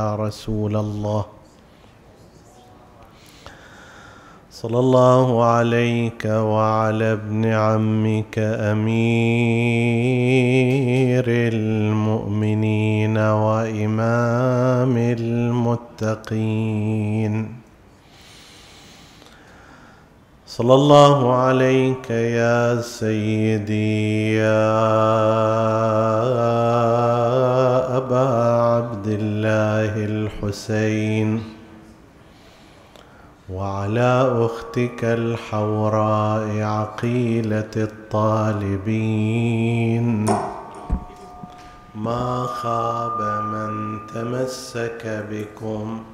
يا رسول الله. صلى الله عليك وعلى ابن عمك أمير المؤمنين وإمام المتقين. صلى الله عليك يا سيدي يا أبا عبد الله الحسين وعلى أختك الحوراء عقيلة الطالبين. ما خاب من تمسك بكم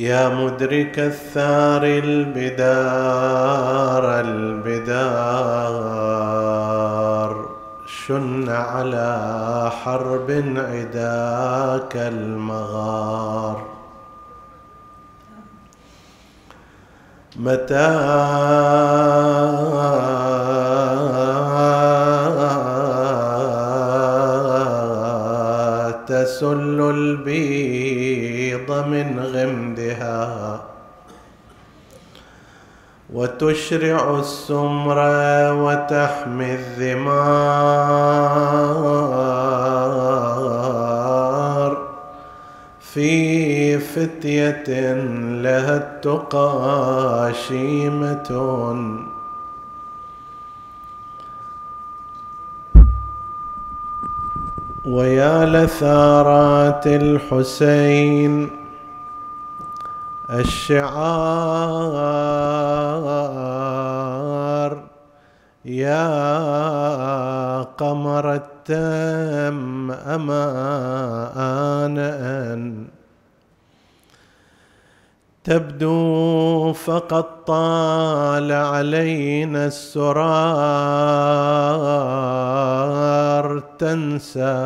يا مدرك الثار البدار البدار. شن على حرب عداك المغار. متى تسل البيض من غمدها وتشرع السمر وتحمي الذمار في فتية لها التقى شيمة ويا لثارات الحسين. الشعار يا قمر التم أما أن تبدو فقد طال علينا السرار تنسى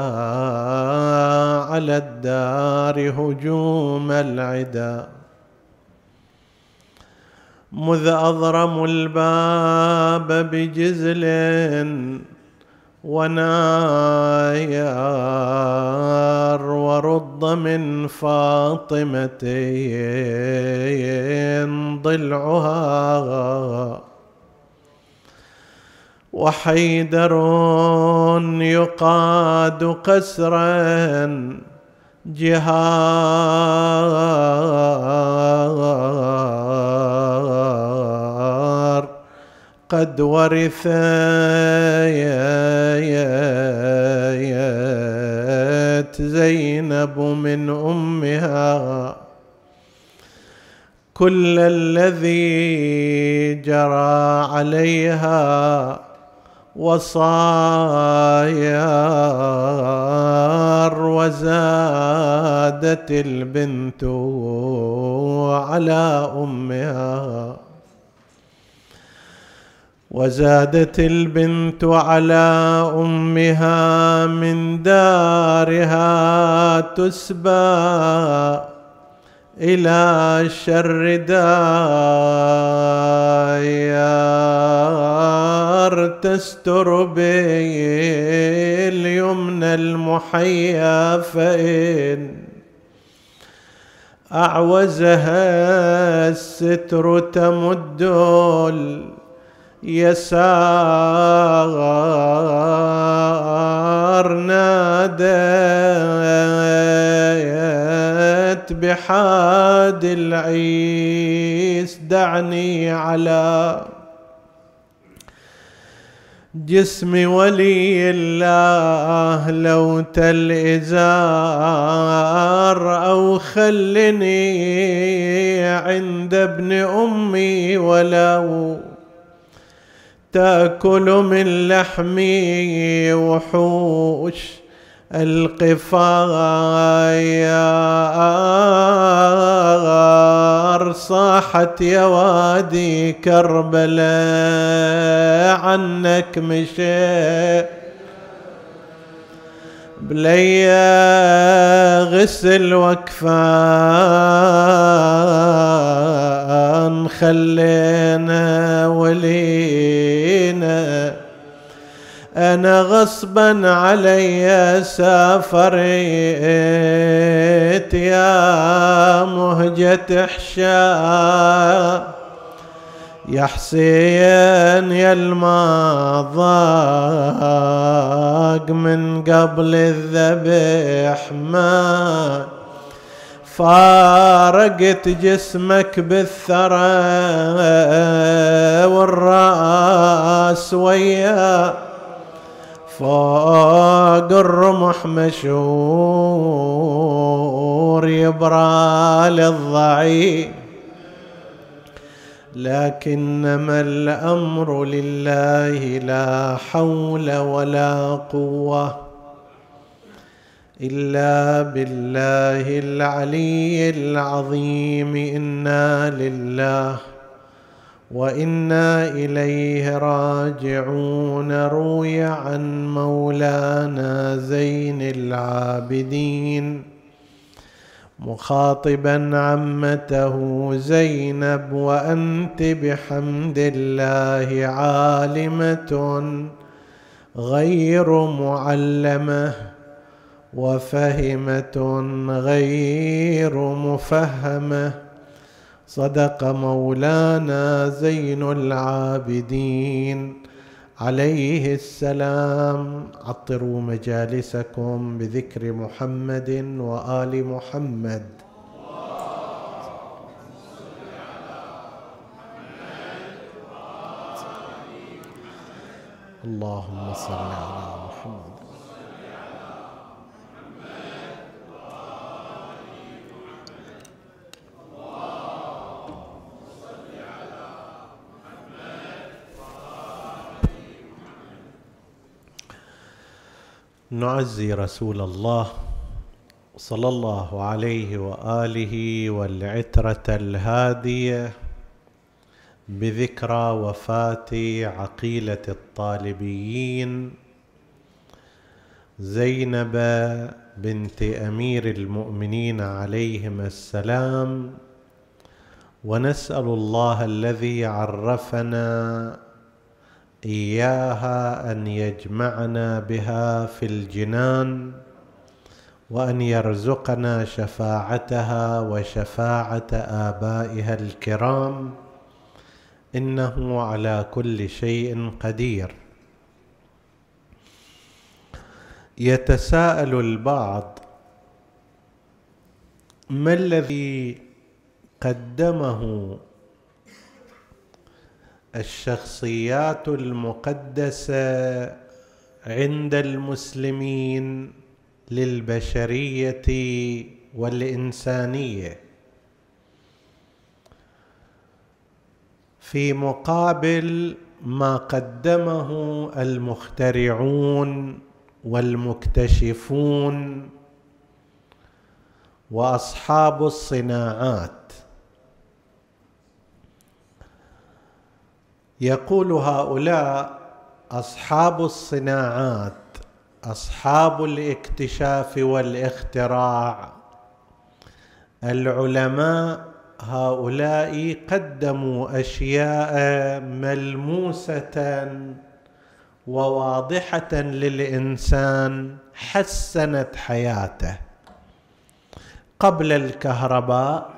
على الدار هجوم العدا. مذ أضرموا الباب بجزل ونايار ورد من فاطمة ضلعها وحيدر يقاد قسرا جهار قد ورث كل الذي جرى عليها وصايار وزادت البنت على أمها. وزادت البنت على أمها من دارها تسبى إلى شر دايار تستر باليمنى المحيا فإن أعوزها الستر تمد يسار ناديت بحاد العيس دعني على جسم ولي الله لو تل إزار أو خلني عند ابن أمي ولو تأكل من لحمي وحوش القفار صاحت يا وادي كربلاء عنك مشيت بليا غسل وكفان خلينا ولينا. أنا غصبا علي سافرت يا مهجة حشا. يا حسين يا المضاق من قبل الذبح ما فارقت جسمك بالثرى والرأس ويا. فوق الرمح مشور يبرى للضعيف لكنما الأمر لله لا حول ولا قوة إلا بالله العلي العظيم. إنا لله وإنا إليه راجعون. روي عن مولانا زين العابدين مخاطبا عمته زينب وأنت بحمد الله عالمة غير معلمة وفهمة غير مفهمة. صدق مولانا زين العابدين. عليه السلام. عطروا مجالسكم بذكر محمد وآل محمد. اللهم صل على محمد نعزي رسول الله صلى الله عليه وآله والعترة الهادية بذكرى وفاة عقيلة الطالبيين زينب بنت أمير المؤمنين عليهم السلام ونسأل الله الذي عرفنا إياها أن يجمعنا بها في الجنان وأن يرزقنا شفاعتها وشفاعة آبائها الكرام. إنه على كل شيء قدير. يتساءل البعض ما الذي قدمه الشخصيات المقدسة عند المسلمين للبشرية والإنسانية. في مقابل ما قدمه المخترعون والمكتشفون وأصحاب الصناعات. يقول هؤلاء أصحاب الصناعات أصحاب الاكتشاف والاختراع. العلماء هؤلاء قدموا أشياء ملموسة وواضحة للإنسان حسنت حياته. قبل الكهرباء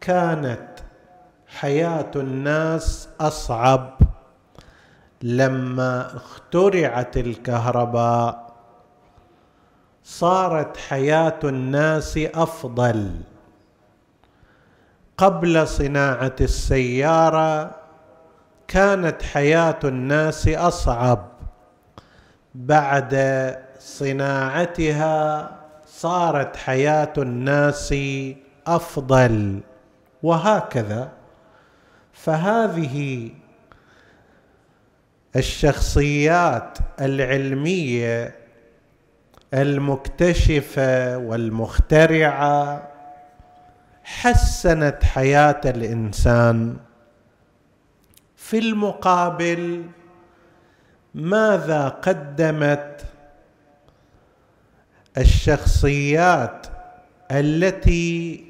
كانت حياة الناس أصعب لما اخترعت الكهرباء. صارت حياة الناس أفضل. قبل صناعة السيارة كانت حياة الناس أصعب. بعد صناعتها صارت حياة الناس أفضل. وهكذا. فهذه الشخصيات العلمية المكتشفة والمخترعة حسنت حياة الإنسان. في المقابل ماذا قدمت الشخصيات التي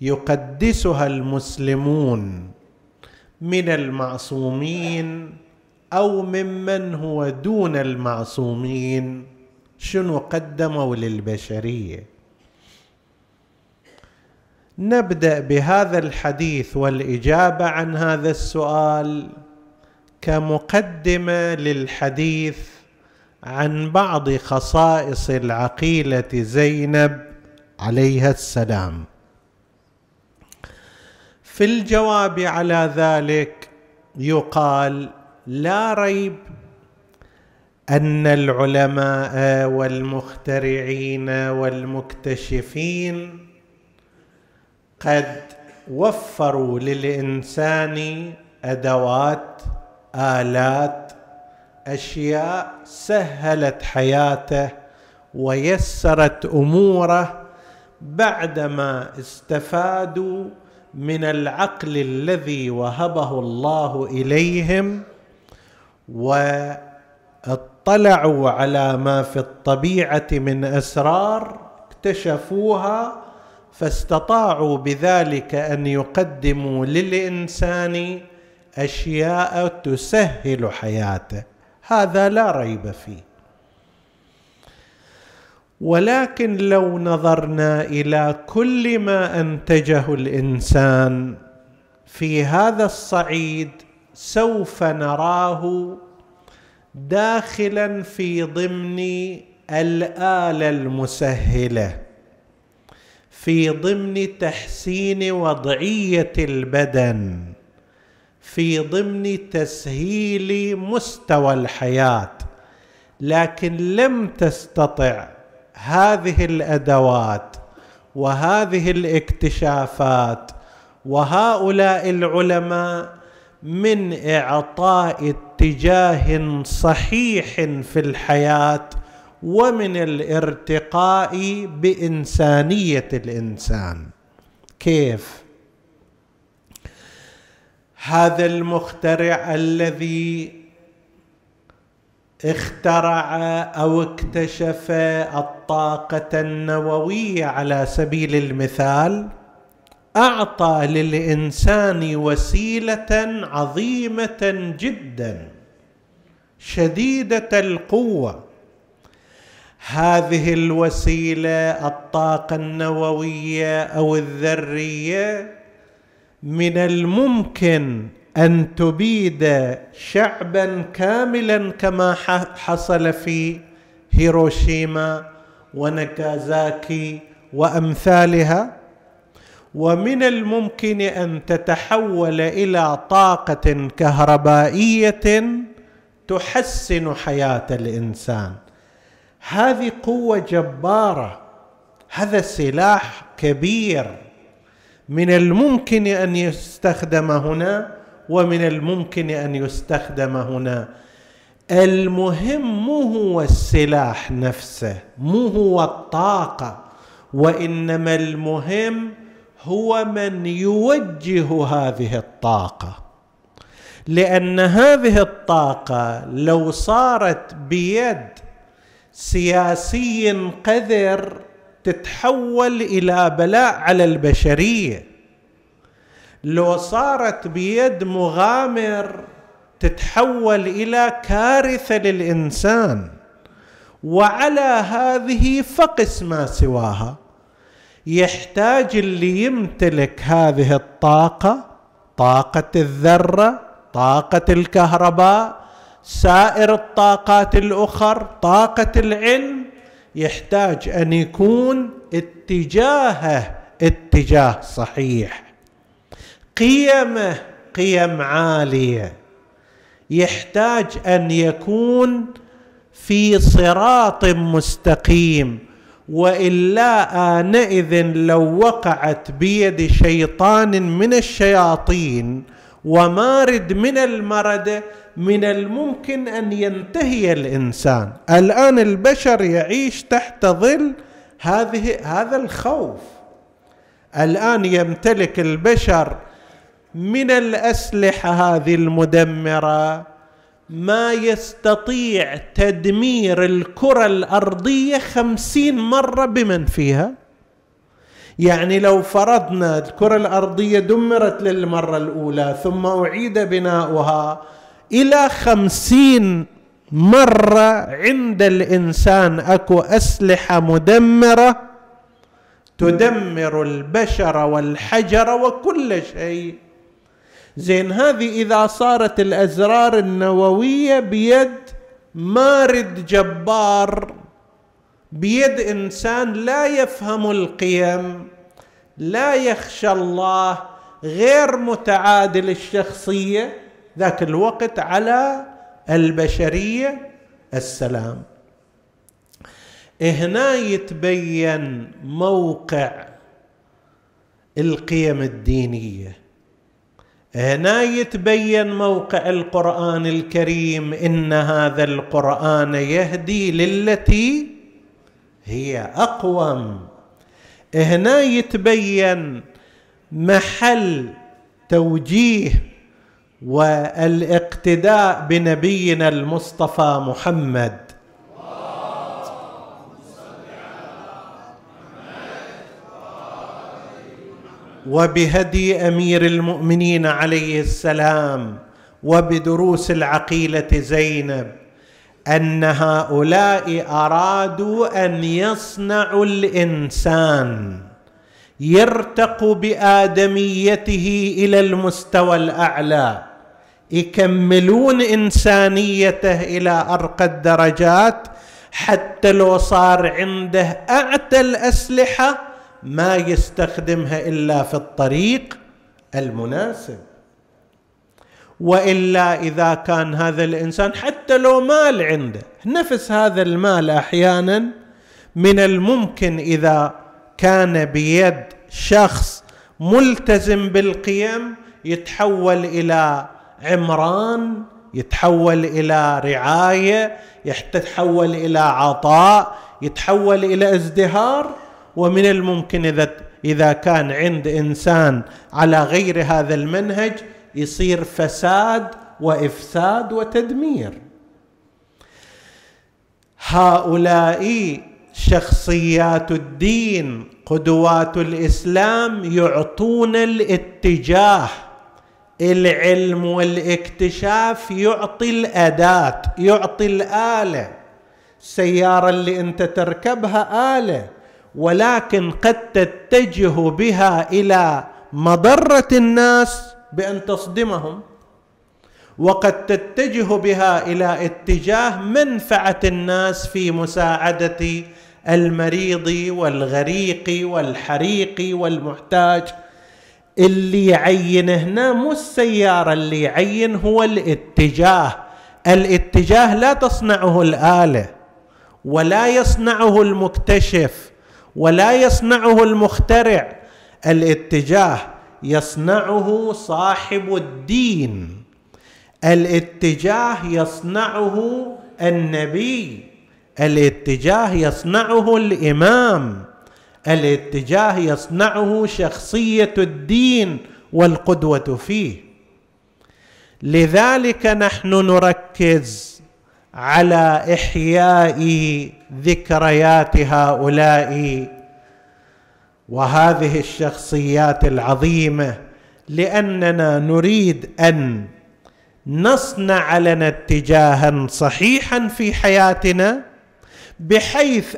يقدسها المسلمون؟ من المعصومين أو ممن هو دون المعصومين. شنو قدموا للبشرية؟ نبدأ بهذا الحديث والإجابة عن هذا السؤال كمقدمة للحديث عن بعض خصائص العقيلة زينب عليها السلام. في الجواب على ذلك يقال لا ريب أن العلماء والمخترعين والمكتشفين قد وفروا للإنسان أدوات آلات أشياء سهلت حياته ويسرت أموره بعدما استفادوا من العقل الذي وهبه الله إليهم واطلعوا على ما في الطبيعة من أسرار اكتشفوها فاستطاعوا بذلك أن يقدموا للإنسان أشياء تسهل حياته. هذا لا ريب فيه. ولكن لو نظرنا إلى كل ما أنتجه الإنسان في هذا الصعيد سوف نراه داخلا في ضمن الآلة المسهلة في ضمن تحسين وضعية البدن في ضمن تسهيل مستوى الحياة لكن لم تستطع هذه الأدوات وهذه الاكتشافات وهؤلاء العلماء من إعطاء اتجاه صحيح في الحياة ومن الارتقاء بإنسانية الإنسان. كيف؟ هذا المخترع الذي اخترع أو اكتشف الطاقة النووية على سبيل المثال أعطى للإنسان وسيلة عظيمة جدا شديدة القوة. هذه الوسيلة الطاقة النووية أو الذرية من الممكن أن تبيد شعبا كاملا كما حصل في هيروشيما وناكازاكي وأمثالها. ومن الممكن أن تتحول إلى طاقة كهربائية تحسن حياة الإنسان. هذه قوة جبارة هذا سلاح كبير. من الممكن أن يستخدم هنا ومن الممكن أن يستخدم هنا. المهم مو هو السلاح نفسه مو هو الطاقة وإنما المهم هو من يوجه هذه الطاقة. لأن هذه الطاقة لو صارت بيد سياسي قذر تتحول إلى بلاء على البشرية. لو صارت بيد مغامر تتحول إلى كارثة للإنسان وعلى هذه فقس ما سواها. يحتاج اللي يمتلك هذه الطاقة طاقة الذرة طاقة الكهرباء سائر الطاقات الأخر طاقة العلم. يحتاج أن يكون اتجاهه اتجاه صحيح. قيمة قيم عالية. يحتاج أن يكون في صراط مستقيم وإلا آنئذ لو وقعت بيد شيطان من الشياطين ومارد من المرده من الممكن أن ينتهي الإنسان. الآن البشر يعيش تحت ظل هذه هذا الخوف. الآن يمتلك البشر من الأسلحة هذه المدمرة ما يستطيع تدمير الكرة الأرضية خمسين مرة بمن فيها؟ يعني لو فرضنا الكرة الأرضية دمرت للمرة الأولى ثم أعيد بناؤها إلى خمسين مرة عند الإنسان أكو أسلحة مدمرة تدمر البشر والحجر وكل شيء. زين هذه إذا صارت الأزرار النووية بيد مارد جبار بيد إنسان لا يفهم القيم لا يخشى الله غير متعادل الشخصية ذاك الوقت على البشرية السلام. هنا يتبين موقع القيم الدينية. هنا يتبين موقع القرآن الكريم إن هذا القرآن يهدي للتي هي أقوم. هنا يتبين محل توجيه والإقتداء بنبينا المصطفى محمد. وبهدي أمير المؤمنين عليه السلام وبدروس العقيلة زينب أن هؤلاء أرادوا أن يصنعوا الإنسان يرتق بآدميته إلى المستوى الأعلى يكملون إنسانيته إلى أرقى الدرجات حتى لو صار عنده أعتى الأسلحة ما يستخدمها إلا في الطريق المناسب. وإلا إذا كان هذا الإنسان حتى لو مال عنده نفس هذا المال أحيانا من الممكن إذا كان بيد شخص ملتزم بالقيم يتحول إلى عمران يتحول إلى رعاية يتحول إلى عطاء يتحول إلى ازدهار. ومن الممكن اذا إذا كان عند إنسان على غير هذا المنهج يصير فساد وإفساد وتدمير. هؤلاء شخصيات الدين قدوات الإسلام يعطون الاتجاه. العلم والاكتشاف يعطي الأداة يعطي الآلة. السياره اللي أنت تركبها آلة. ولكن قد تتجه بها إلى مضرة الناس بأن تصدمهم وقد تتجه بها إلى اتجاه منفعة الناس في مساعدة المريض والغريق والحريق والمحتاج. اللي يعين هنا مو السيارة اللي يعين هو الاتجاه. الاتجاه لا تصنعه الآلة ولا يصنعه المكتشف. ولا يصنعه المخترع. الاتجاه يصنعه صاحب الدين. الاتجاه يصنعه النبي. الاتجاه يصنعه الإمام. الاتجاه يصنعه شخصية الدين والقدوة فيه. لذلك نحن نركز على احياء ذكريات هؤلاء وهذه الشخصيات العظيمة لأننا نريد أن نصنع لنا اتجاها صحيحا في حياتنا بحيث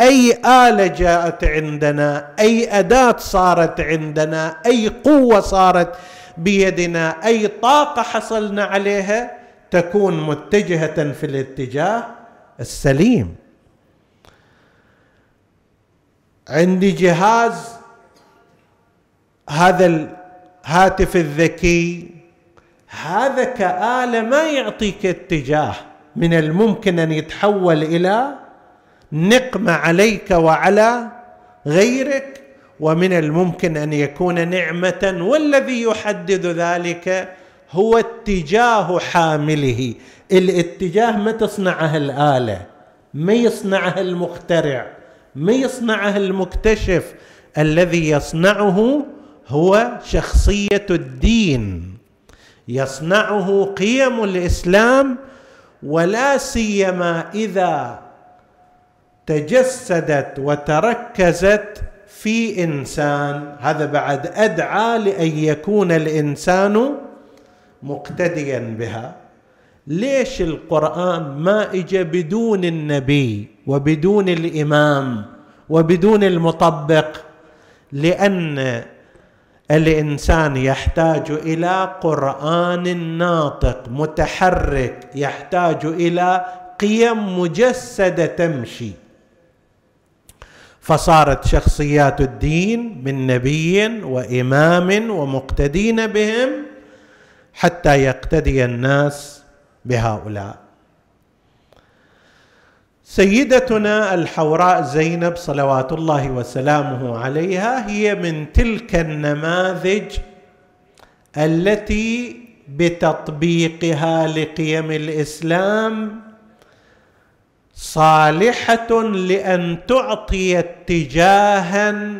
أي آلة جاءت عندنا أي أداة صارت عندنا أي قوة صارت بيدنا أي طاقة حصلنا عليها تكون متجهة في الاتجاه السليم. عندي جهاز هذا الهاتف الذكي. هذا كآلة ما يعطيك اتجاه. من الممكن أن يتحول إلى نقمه عليك وعلى غيرك ومن الممكن أن يكون نعمة والذي يحدد ذلك هو اتجاه حامله. الاتجاه ما تصنعه الآلة ما يصنعه المخترع ما يصنعه المكتشف. الذي يصنعه هو شخصية الدين. يصنعه قيم الإسلام ولا سيما إذا تجسدت وتركزت في إنسان. هذا بعد أدعى لأن يكون الإنسان مقتديا بها. ليش القرآن ما اجى بدون النبي وبدون الإمام وبدون المطبق؟ لأن الإنسان يحتاج إلى قرآن ناطق متحرك يحتاج إلى قيم مجسدة تمشي. فصارت شخصيات الدين من نبي وإمام ومقتدين بهم حتى يقتدي الناس بهؤلاء. سيدتنا الحوراء زينب صلوات الله وسلامه عليها هي من تلك النماذج التي بتطبيقها لقيم الإسلام صالحة لأن تعطي اتجاها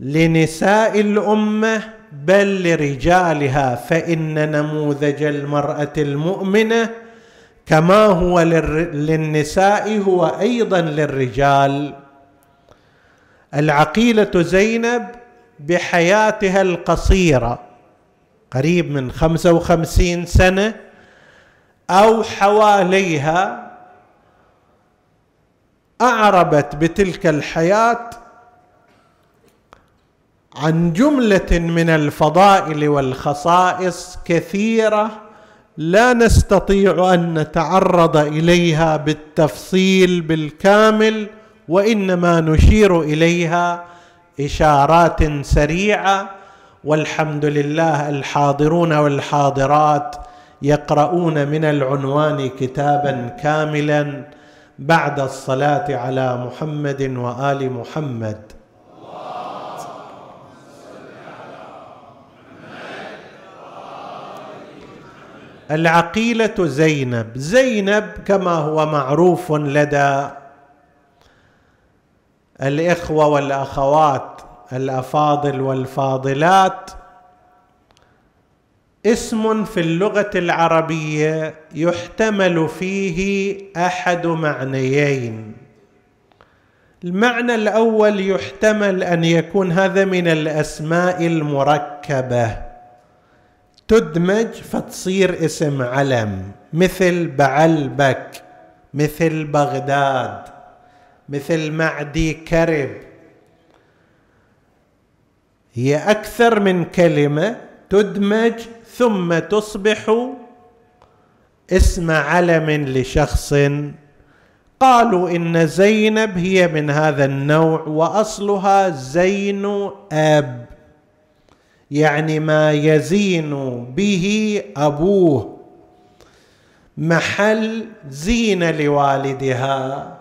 لنساء الأمة بل لرجالها فإن نموذج المرأة المؤمنة كما هو للنساء هو أيضا للرجال. العقيلة زينب بحياتها القصيرة قريب من خمسة وخمسين سنة أو حواليها أعربت بتلك الحياة عن جملة من الفضائل والخصائص كثيرة لا نستطيع أن نتعرض إليها بالتفصيل بالكامل وإنما نشير إليها إشارات سريعة. والحمد لله الحاضرون والحاضرات يقرؤون من العنوان كتابا كاملا بعد الصلاة على محمد وآل محمد. العقيلة زينب. زينب كما هو معروف لدى الإخوة والأخوات الأفاضل والفاضلات. اسم في اللغة العربية يحتمل فيه أحد معنيين. المعنى الأول يحتمل أن يكون هذا من الأسماء المركبة. تدمج فتصير اسم علم مثل بعلبك مثل بغداد مثل معدي كرب. هي أكثر من كلمة تدمج ثم تصبح اسم علم لشخص. قالوا إن زينب هي من هذا النوع وأصلها زين اب يعني ما يزين به أبوه. محل زين لوالدها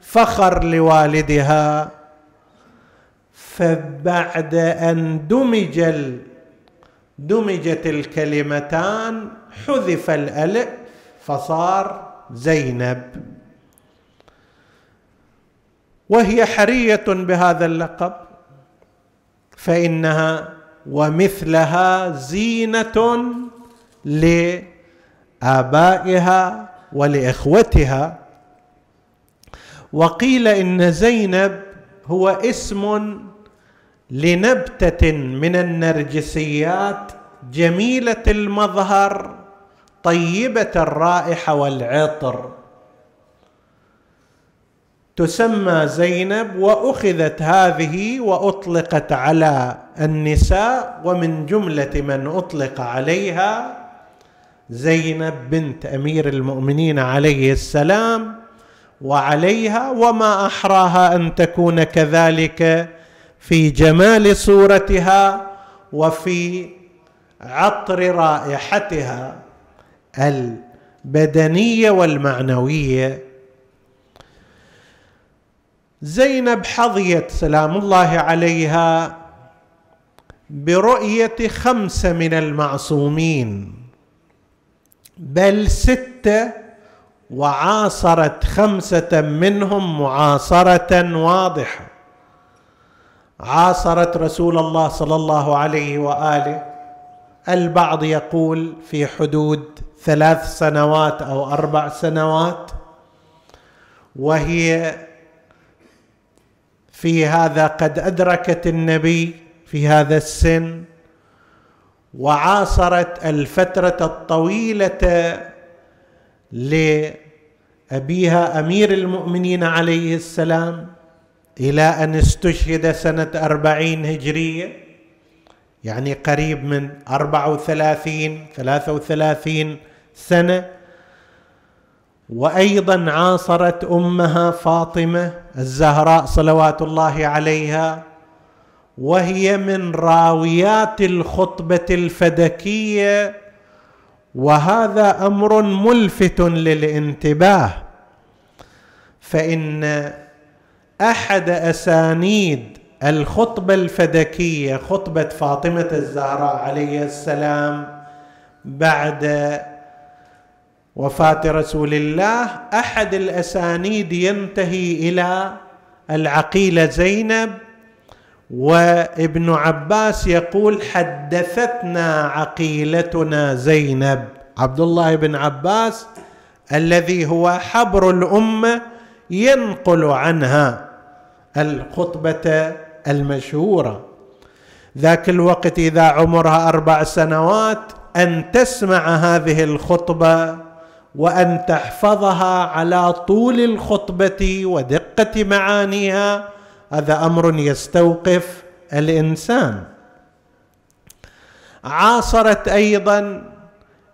فخر لوالدها. فبعد أن دمج دمجت الكلمتان حذف الالف فصار زينب. وهي حرية بهذا اللقب فإنها ومثلها زينة لآبائها ولإخوتها. وقيل إن زينب هو اسم لنبتة من النرجسيات جميلة المظهر طيبة الرائحة والعطر. تسمى زينب وأخذت هذه وأطلقت على النساء ومن جملة من أطلق عليها زينب بنت أمير المؤمنين عليه السلام وعليها وما أحراها أن تكون كذلك في جمال صورتها وفي عطر رائحتها البدنية والمعنوية. زينب حظيت سلام الله عليها برؤية خمسه من المعصومين بل سته وعاصرت خمسة منهم معاصرة واضحة. عاصرت رسول الله صلى الله عليه وآله. البعض يقول في حدود ثلاث سنوات أو أربع سنوات وهي في هذا قد أدركت النبي في هذا السن وعاصرت الفترة الطويلة لأبيها أمير المؤمنين عليه السلام إلى أن استشهد سنة أربعين هجرية يعني قريب من اربعه وثلاثين ثلاثة وثلاثين سنة. وأيضا عاصرت أمها فاطمة الزهراء صلوات الله عليها وهي من راويات الخطبة الفدكية وهذا أمر ملفت للانتباه. فإن أحد أسانيد الخطبة الفدكية خطبة فاطمة الزهراء عليه السلام بعد وفاة رسول الله أحد الأسانيد ينتهي إلى العقيله زينب وابن عباس يقول حدثتنا عقيلتنا زينب. عبد الله بن عباس الذي هو حبر الأمة ينقل عنها الخطبة المشهورة. ذاك الوقت إذا عمرها أربع سنوات أن تسمع هذه الخطبة وأن تحفظها على طول الخطبة ودقة معانيها هذا أمر يستوقف الإنسان. عاصرت أيضا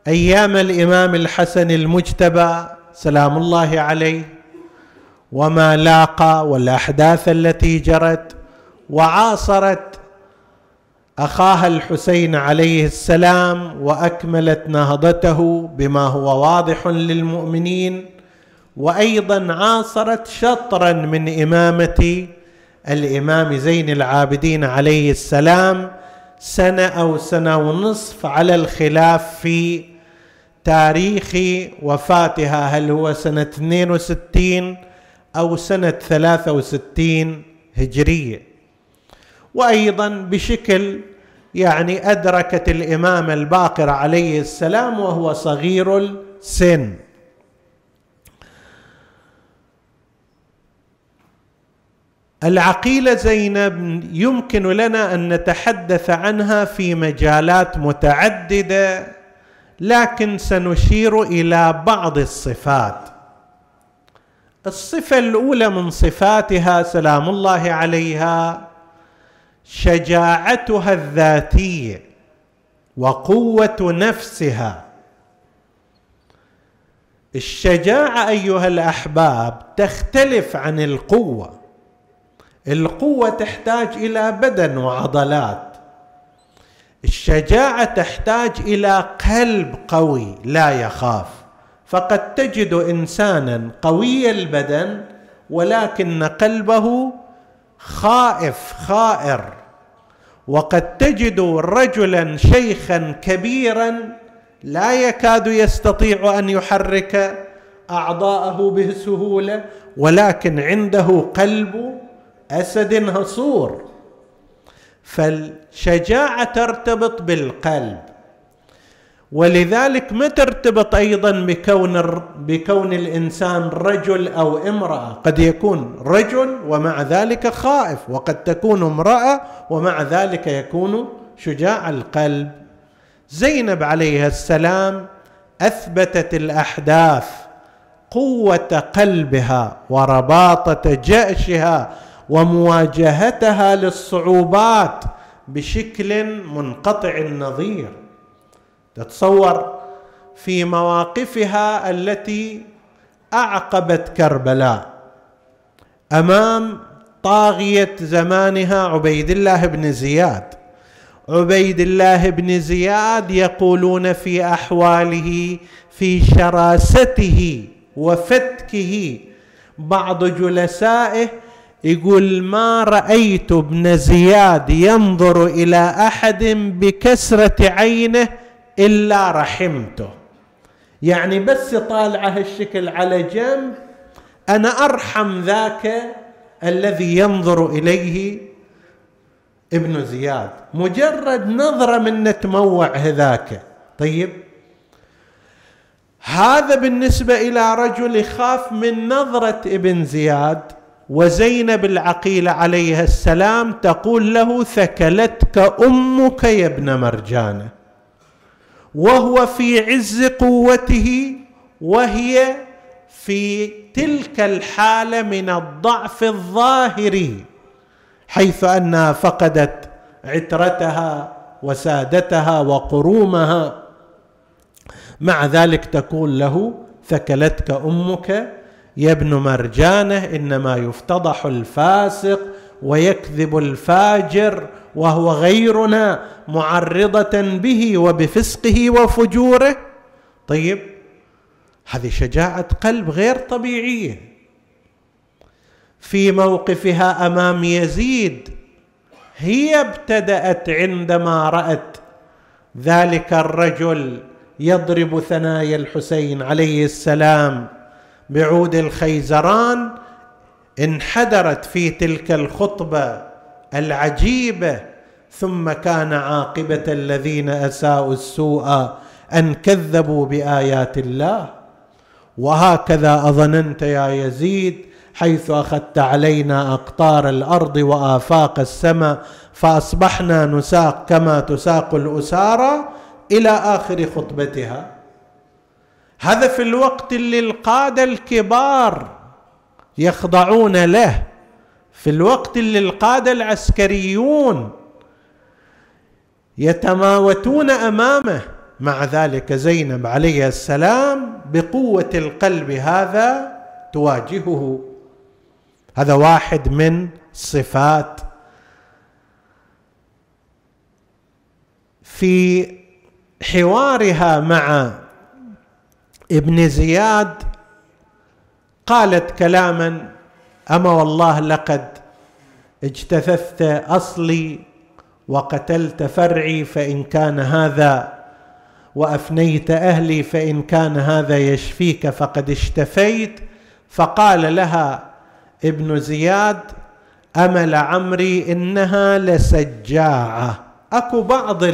أيام الإمام الحسن المجتبى سلام الله عليه وما لاقى والأحداث التي جرت وعاصرت أخاها الحسين عليه السلام وأكملت نهضته بما هو واضح للمؤمنين وأيضا عاصرت شطرا من إمامة الإمام زين العابدين عليه السلام سنة أو سنة ونصف على الخلاف في تاريخ وفاتها هل هو سنة 62 أو سنة 63 هجرية. وأيضا بشكل يعني أدركت الإمام الباقر عليه السلام وهو صغير السن. العقيلة زينب يمكن لنا أن نتحدث عنها في مجالات متعددة لكن سنشير إلى بعض الصفات. الصفة الأولى من صفاتها سلام الله عليها شجاعتها الذاتية وقوة نفسها. الشجاعة أيها الأحباب تختلف عن القوة. القوة تحتاج إلى بدن وعضلات. الشجاعة تحتاج إلى قلب قوي لا يخاف. فقد تجد إنسانا قوي البدن ولكن قلبه خائف خائر. وقد تجد رجلا شيخا كبيرا لا يكاد يستطيع أن يحرك أعضاءه بسهولة ولكن عنده قلب أسد هصور. فالشجاعة ترتبط بالقلب. ولذلك ما ترتبط أيضا بكون بكون الإنسان رجل أو امرأة؟ قد يكون رجل ومع ذلك خائف وقد تكون امرأة ومع ذلك يكون شجاع القلب. زينب عليها السلام أثبتت الأحداث قوة قلبها ورباطة جاشها ومواجهتها للصعوبات بشكل منقطع النظير تتصور في مواقفها التي أعقبت كربلاء. أمام طاغية زمانها عبيد الله بن زياد. عبيد الله بن زياد يقولون في أحواله في شراسته وفتكه بعض جلسائه يقول ما رأيت ابن زياد ينظر إلى أحد بكسرة عينه إلا رحمته. يعني بس طالعه هالشكل على جنب أنا أرحم ذاك الذي ينظر إليه ابن زياد. مجرد نظرة من نتموع هذاك. طيب؟ هذا بالنسبة إلى رجل يخاف من نظرة ابن زياد وزينب العقيلة عليها السلام تقول له ثكلتك أمك يا ابن مرجانة. وهو في عز قوته وهي في تلك الحاله من الضعف الظاهري حيث أنها فقدت عترتها وسادتها وقرومها. مع ذلك تقول له ثكلتك أمك يا ابن مرجانة إنما يفتضح الفاسق ويكذب الفاجر وهو غيرنا معرضة به وبفسقه وفجوره. طيب هذه شجاعة قلب غير طبيعية. في موقفها أمام يزيد هي ابتدأت عندما رأت ذلك الرجل يضرب ثنايا الحسين عليه السلام بعود الخيزران انحدرت في تلك الخطبة العجيبة ثم كان عاقبة الذين أساءوا السوء أن كذبوا بآيات الله. وهكذا أظننت يا يزيد حيث أخذت علينا أقطار الأرض وآفاق السماء فأصبحنا نساق كما تساق الأسارى إلى آخر خطبتها. هذا في الوقت اللي القاده الكبار. يخضعون له في الوقت اللي القادة العسكريون يتماوتون أمامه. مع ذلك زينب عليه السلام بقوة القلب هذا تواجهه. هذا واحد من صفات في حوارها مع ابن زياد قالت كلاما أما والله لقد اجتثثت أصلي وقتلت فرعي فإن كان هذا وأفنيت أهلي فإن كان هذا يشفيك فقد اشتفيت فقال لها ابن زياد أمل عمري إنها لسجاعة. أكو بعض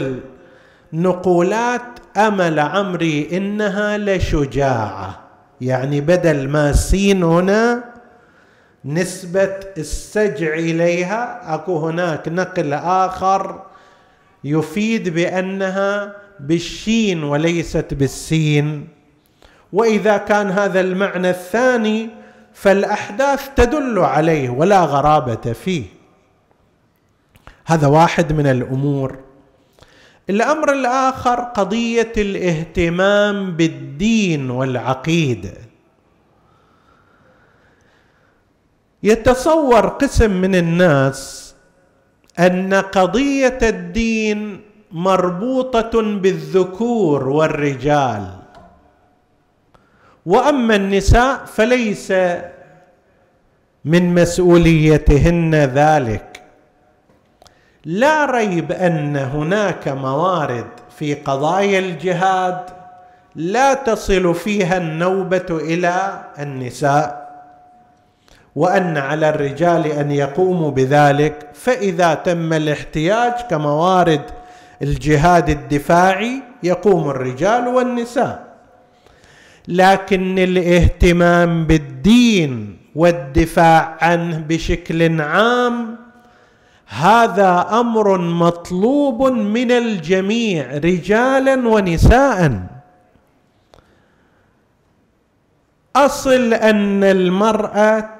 النقولات أمل عمري إنها لشجاعة. يعني بدل ما سين هنا نسبة السجع إليها أكو هناك نقل آخر يفيد بأنها بالشين وليست بالسين. وإذا كان هذا المعنى الثاني فالأحداث تدل عليه ولا غرابة فيه. هذا واحد من الأمور. الأمر الآخر قضية الاهتمام بالدين والعقيدة. يتصور قسم من الناس أن قضية الدين مربوطة بالذكور والرجال. وأما النساء فليس من مسؤوليتهن ذلك. لا ريب أن هناك موارد في قضايا الجهاد لا تصل فيها النوبة إلى النساء وأن على الرجال أن يقوموا بذلك فإذا تم الاحتياج كموارد الجهاد الدفاعي يقوم الرجال والنساء. لكن الاهتمام بالدين والدفاع عنه بشكل عام هذا أمر مطلوب من الجميع رجالا ونساء. أصل أن المرأة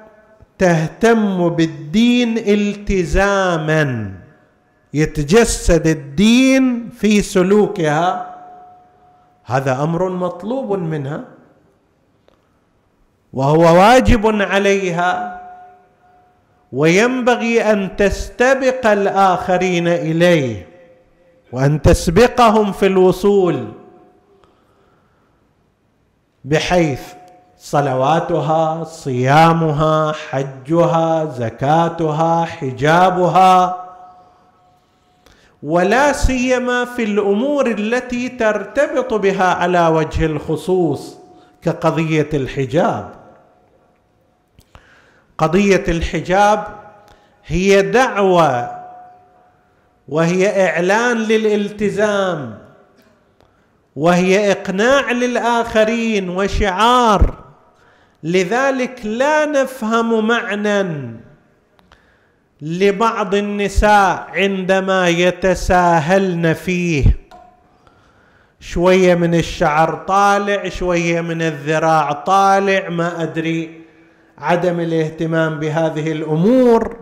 تهتم بالدين التزاما يتجسد الدين في سلوكها. هذا أمر مطلوب منها وهو واجب عليها وينبغي أن تستبق الآخرين إليه وأن تسبقهم في الوصول بحيث صلواتها صيامها حجها زكاتها حجابها ولا سيما في الأمور التي ترتبط بها على وجه الخصوص كقضية الحجاب. قضية الحجاب هي دعوة وهي إعلان للالتزام وهي إقناع للآخرين وشعار. لذلك لا نفهم معنى لبعض النساء عندما يتساهلن فيه. شوية من الشعر طالع شوية من الذراع طالع ما أدري. عدم الاهتمام بهذه الأمور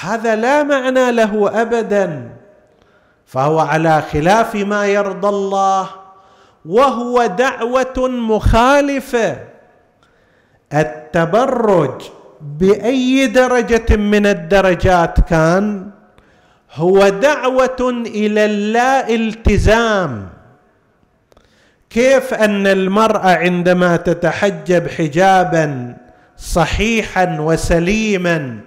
هذا لا معنى له ابدا فهو على خلاف ما يرضى الله وهو دعوة مخالفة التبرج بأي درجة من الدرجات كان هو دعوة إلى اللا التزام كيف أن المرأة عندما تتحجب حجابا صحيحا وسليما.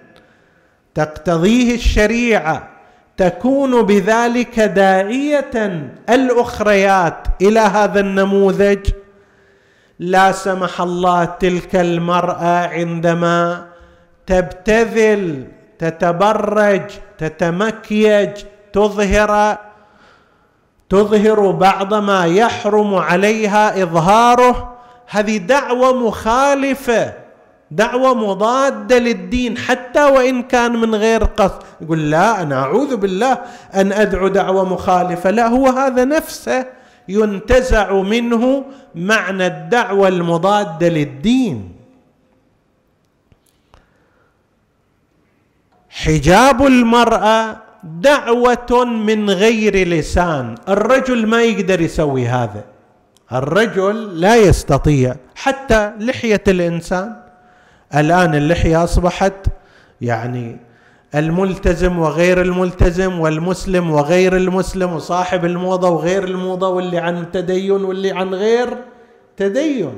تقتضيه الشريعة تكون بذلك داعية الأخريات إلى هذا النموذج. لا سمح الله تلك المرأة عندما تبتذل تتبرج تتمكيج تظهر تظهر بعض ما يحرم عليها إظهاره. هذه دعوة مخالفة دعوة مضادة للدين حتى وإن كان من غير قصد. يقول لا أنا أعوذ بالله أن أدعو دعوة مخالفة. لا هو هذا نفسه ينتزع منه معنى الدعوة المضادة للدين. حجاب المرأة دعوة من غير لسان. الرجل ما يقدر يسوي هذا. الرجل لا يستطيع حتى لحية الإنسان. الآن اللحية أصبحت يعني الملتزم وغير الملتزم والمسلم وغير المسلم وصاحب الموضة وغير الموضة واللي عن تدين واللي عن غير تدين.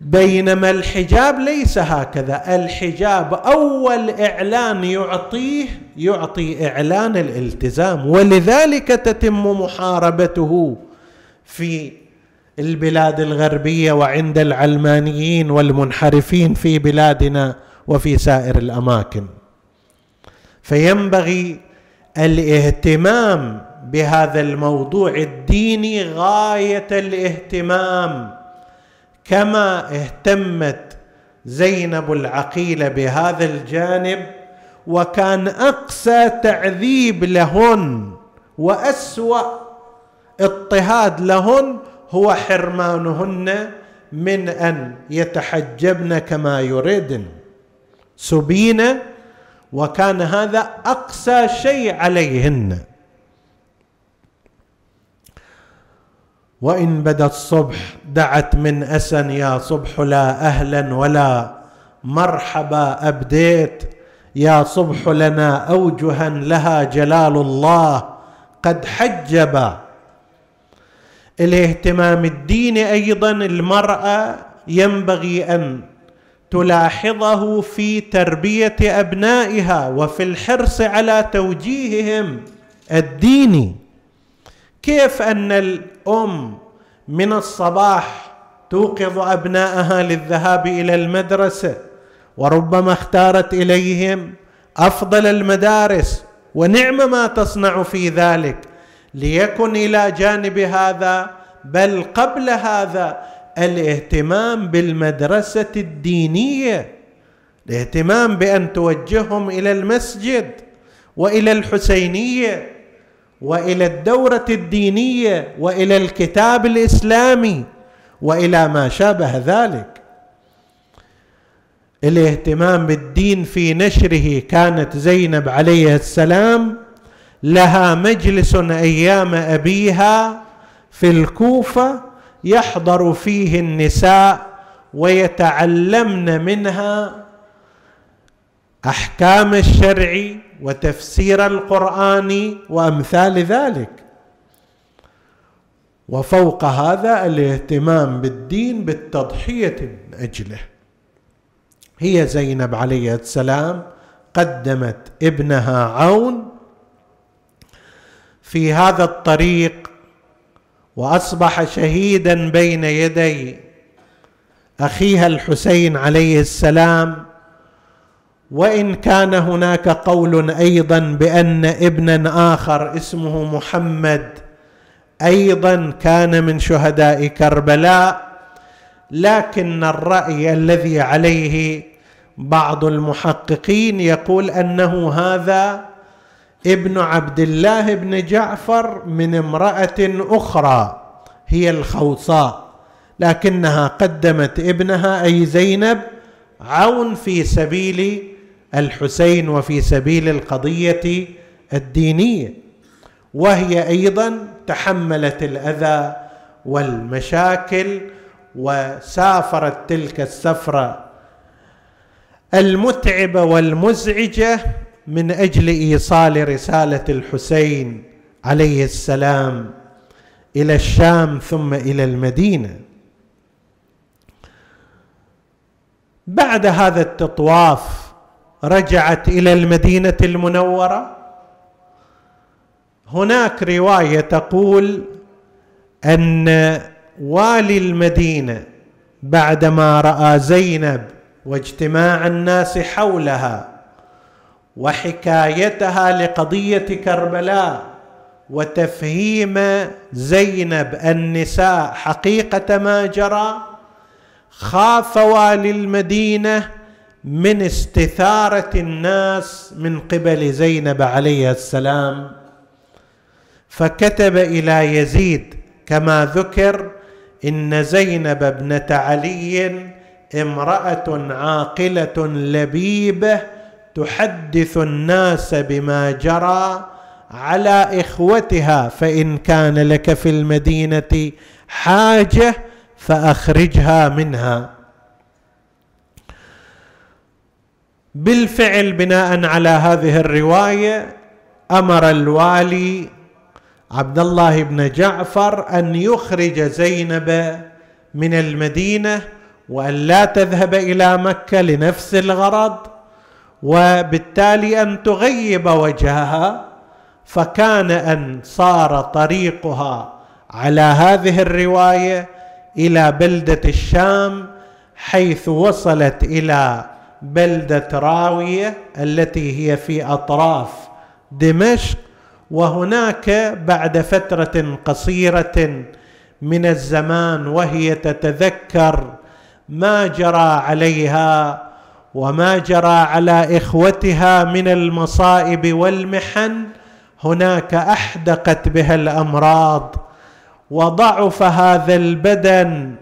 بينما الحجاب ليس هكذا. الحجاب أول إعلان يعطيه يعطي إعلان الالتزام ولذلك تتم محاربته في البلاد الغربية وعند العلمانيين والمنحرفين في بلادنا وفي سائر الأماكن. فينبغي الاهتمام بهذا الموضوع الديني غاية الاهتمام كما اهتمت زينب العقيلة بهذا الجانب وكان أقسى تعذيب لهن وأسوأ اضطهاد لهن هو حرمانهن من أن يتحجبن كما يريدن. سبين وكان هذا اقسى شيء عليهن. وإن بدأ الصبح دعت من أسن يا صبح لا أهلا ولا مرحبا أبديت. يا صبح لنا اوجها لها جلال الله قد حجب الاهتمام الديني أيضا المرأة ينبغي أن تلاحظه في تربية أبنائها وفي الحرص على توجيههم الديني. كيف أن الأم من الصباح توقظ أبنائها للذهاب إلى المدرسة وربما اختارت إليهم أفضل المدارس ونعم ما تصنع في ذلك؟ ليكن إلى جانب هذا بل قبل هذا الاهتمام بالمدرسة الدينية الاهتمام بأن توجههم إلى المسجد وإلى الحسينية وإلى الدورة الدينية وإلى الكتاب الإسلامي وإلى ما شابه ذلك. الاهتمام بالدين في نشره كانت زينب عليه السلام لها مجلس أيام أبيها في الكوفة يحضر فيه النساء ويتعلمن منها أحكام الشرع وتفسير القرآن وأمثال ذلك. وفوق هذا الاهتمام بالدين بالتضحية من اجله هي زينب عليه السلام قدمت ابنها عون في هذا الطريق وأصبح شهيدا بين يدي أخيها الحسين عليه السلام وإن كان هناك قول أيضا بأن ابنا آخر اسمه محمد أيضا كان من شهداء كربلاء لكن الرأي الذي عليه بعض المحققين يقول أنه هذا ابن عبد الله بن جعفر من امرأة أخرى هي الخوصاء لكنها قدمت ابنها أي زينب عون في سبيل الحسين وفي سبيل القضية الدينية. وهي أيضا تحملت الأذى والمشاكل وسافرت تلك السفرة المتعبة والمزعجة من أجل إيصال رسالة الحسين عليه السلام إلى الشام ثم إلى المدينة. بعد هذا التطواف رجعت إلى المدينة المنورة. هناك رواية تقول أن والي المدينة بعدما رأى زينب واجتماع الناس حولها وحكايتها لقضية كربلاء وتفهيم زينب النساء حقيقة ما جرى خاف والي المدينة من استثارة الناس من قبل زينب عليه السلام. فكتب إلى يزيد كما ذكر إن زينب ابنة علي امرأة عاقلة لبيبة تحدث الناس بما جرى على إخوتها فإن كان لك في المدينة حاجة فأخرجها منها. بالفعل بناء على هذه الرواية أمر الوالي عبد الله بن جعفر أن يخرج زينب من المدينة وأن لا تذهب إلى مكة لنفس الغرض وبالتالي أن تغيب وجهها فكان أن صار طريقها على هذه الرواية إلى بلدة الشام حيث وصلت إلى بلدة راوية التي هي في أطراف دمشق. وهناك بعد فترة قصيرة من الزمان وهي تتذكر ما جرى عليها وما جرى على إخوتها من المصائب والمحن هناك أحدقت بها الأمراض. وضعف هذا البدن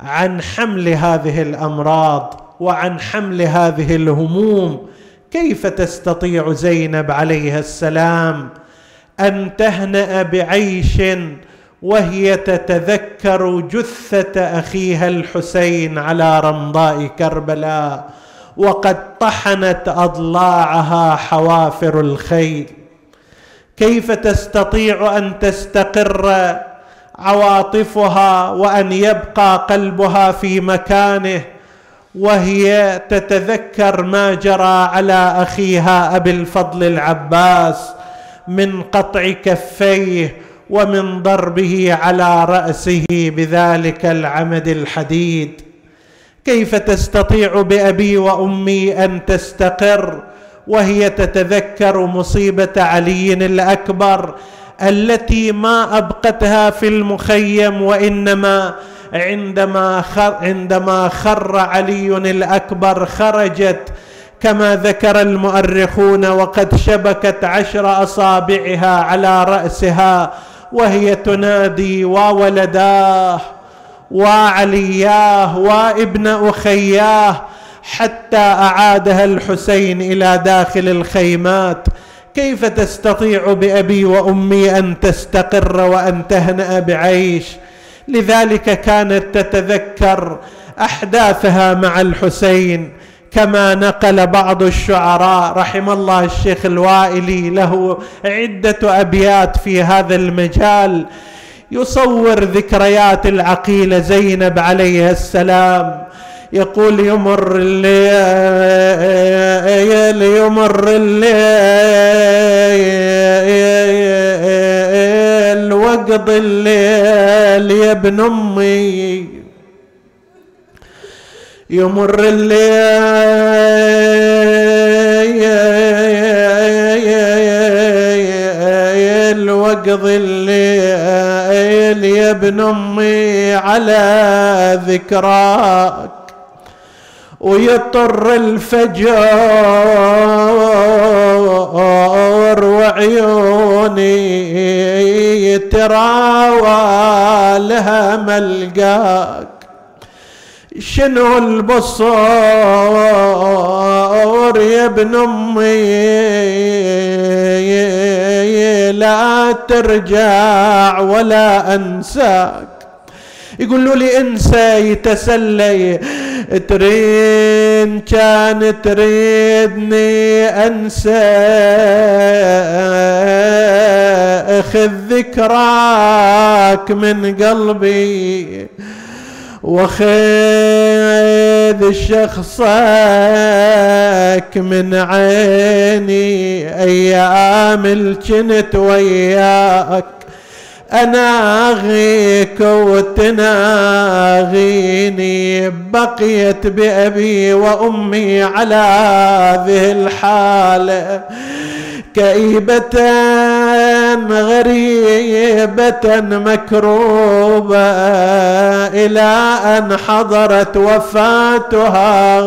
عن حمل هذه الأمراض وعن حمل هذه الهموم. كيف تستطيع زينب عليها السلام أن تهنأ بعيش وهي تتذكر جثة أخيها الحسين على رمضاء كربلاء؟ وقد طحنت أضلاعها حوافر الخيل. كيف تستطيع أن تستقر عواطفها وأن يبقى قلبها في مكانه وهي تتذكر ما جرى على أخيها أبي الفضل العباس من قطع كفيه ومن ضربه على رأسه بذلك العمد الحديد؟ كيف تستطيع بأبي وأمي أن تستقر وهي تتذكر مصيبة علي الأكبر التي ما أبقتها في المخيم وإنما عندما خر, عندما خر علي الأكبر خرجت كما ذكر المؤرخون وقد شبكت عشر أصابعها على رأسها وهي تنادي وولداه وعلياه وابن أخياه حتى أعادها الحسين إلى داخل الخيمات. كيف تستطيع بأبي وأمي أن تستقر وأن تهنأ بعيش؟ لذلك كانت تتذكر أحداثها مع الحسين كما نقل بعض الشعراء رحم الله الشيخ الوائلي له عدة أبيات في هذا المجال. يصور ذكريات العقيلة زينب عليها السلام. يقول يمر الليل يمر الليل وقض الليل يا ابن أمي. يمر الليل وقض الليل يا ابن أمي على ذكراك ويطر الفجر وعيوني تراوى لها ملقاك. شنو البصور يا ابن أمي لا ترجع ولا أنساك. يقولوا لي انسى يتسلى ترين كان تريدني أنسى. أخذ ذكراك من قلبي. وخذ شخصك من عيني أيام الجنت وياك. اناغيك وتناغيني بقيت بأبي وأمي على هذه الحالة. كئيبة غريبة مكروبة إلى أن حضرت وفاتها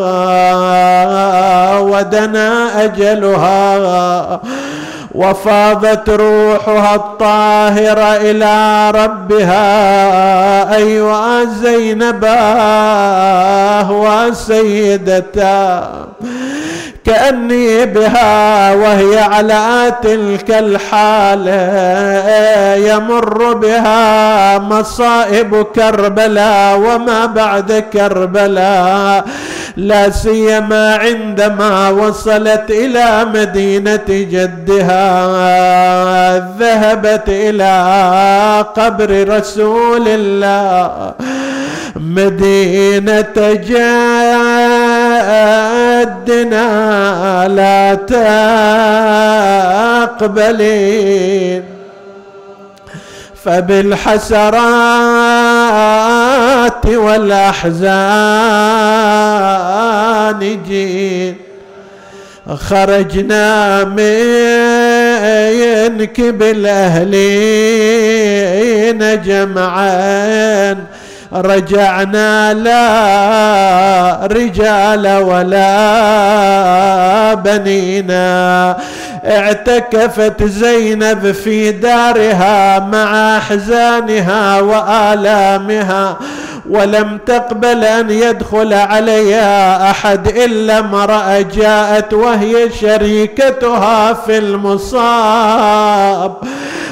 ودنا أجلها وفاضت روحها الطاهرة إلى ربها. أيها زينباه وسيدتا كأني بها وهي على تلك الحالة يمر بها مصائب كربلاء وما بعد كربلاء لا سيما عندما وصلت إلى مدينة جدها ذهبت إلى قبر رسول الله مدينة جدنا لا تقبلين. فبالحسرات والأحزان جين. خرجنا منك بالأهلين جمعان رجعنا لا رجال ولا بنينا اعتكفت زينب في دارها مع احزانها وآلامها. ولم تقبل أن يدخل عليها أحد إلا امرأة جاءت وهي شريكتها في المصاب.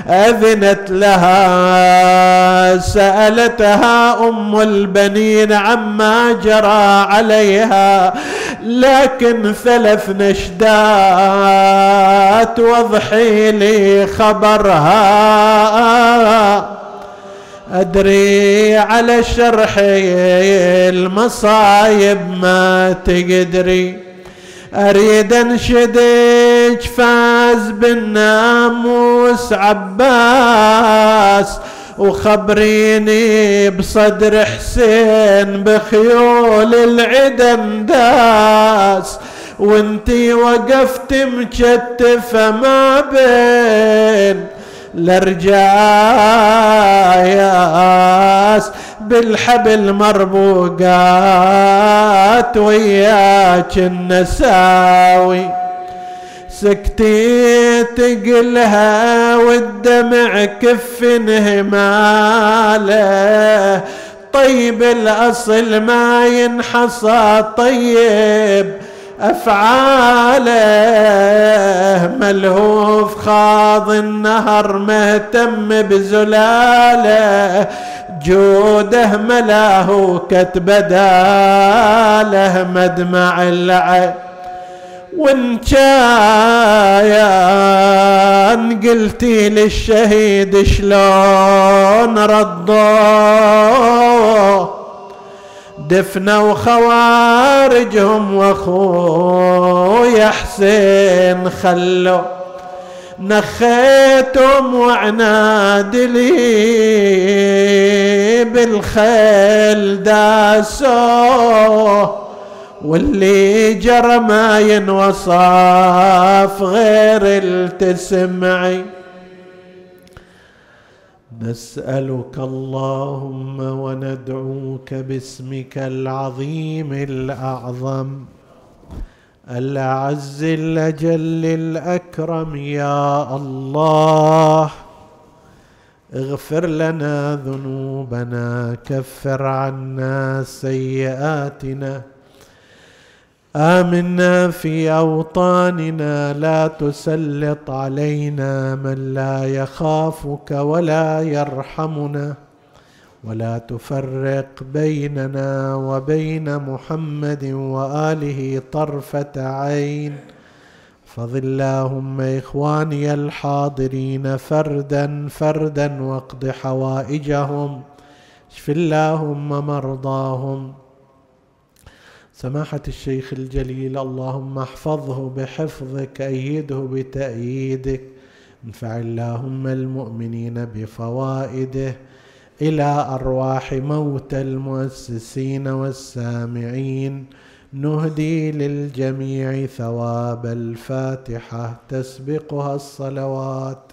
أذنت لها سألتها أم البنين عما جرى عليها لكن ثلاث نشدات وضحي لي خبرها. أدري على شرح المصايب ما تقدري. أريد أنشدك فاز بالناموس عباس وخبريني بصدر حسين بخيول العدم داس وانتي وقفت مكتفة ما بين الارجاياس بالحبل مربوقات وياك النساوي سكتيت تقلها والدمع كف هماله طيب الأصل ما ينحصى طيب أفعاله ملهوف خاض النهر مهتم بزلاله جوده ملاه كتب داله مدمع العين وإن كان قلتي للشهيد شلون رضوه دفنوا خوارجهم واخويا حسين خلوا نخيتم وعناد لي بالخيل داسوه واللي جرى ما ينوصف غير التسمعي. نسألك اللهم وندعوك باسمك العظيم الأعظم الأعز الأجل الأكرم يا الله. اغفر لنا ذنوبنا كفر عنا سيئاتنا. آمنا في أوطاننا لا تسلط علينا من لا يخافك ولا يرحمنا. ولا تفرق بيننا وبين محمد وآله طرفة عين. فض اللهم إخواني الحاضرين فردا فردا واقض حوائجهم. اشف اللهم مرضاهم. سماحة الشيخ الجليل اللهم احفظه بحفظك أيده بتأييدك. انفع اللهم المؤمنين بفوائده إلى أرواح موتى المؤسسين والسامعين. نهدي للجميع ثواب الفاتحة تسبقها الصلوات.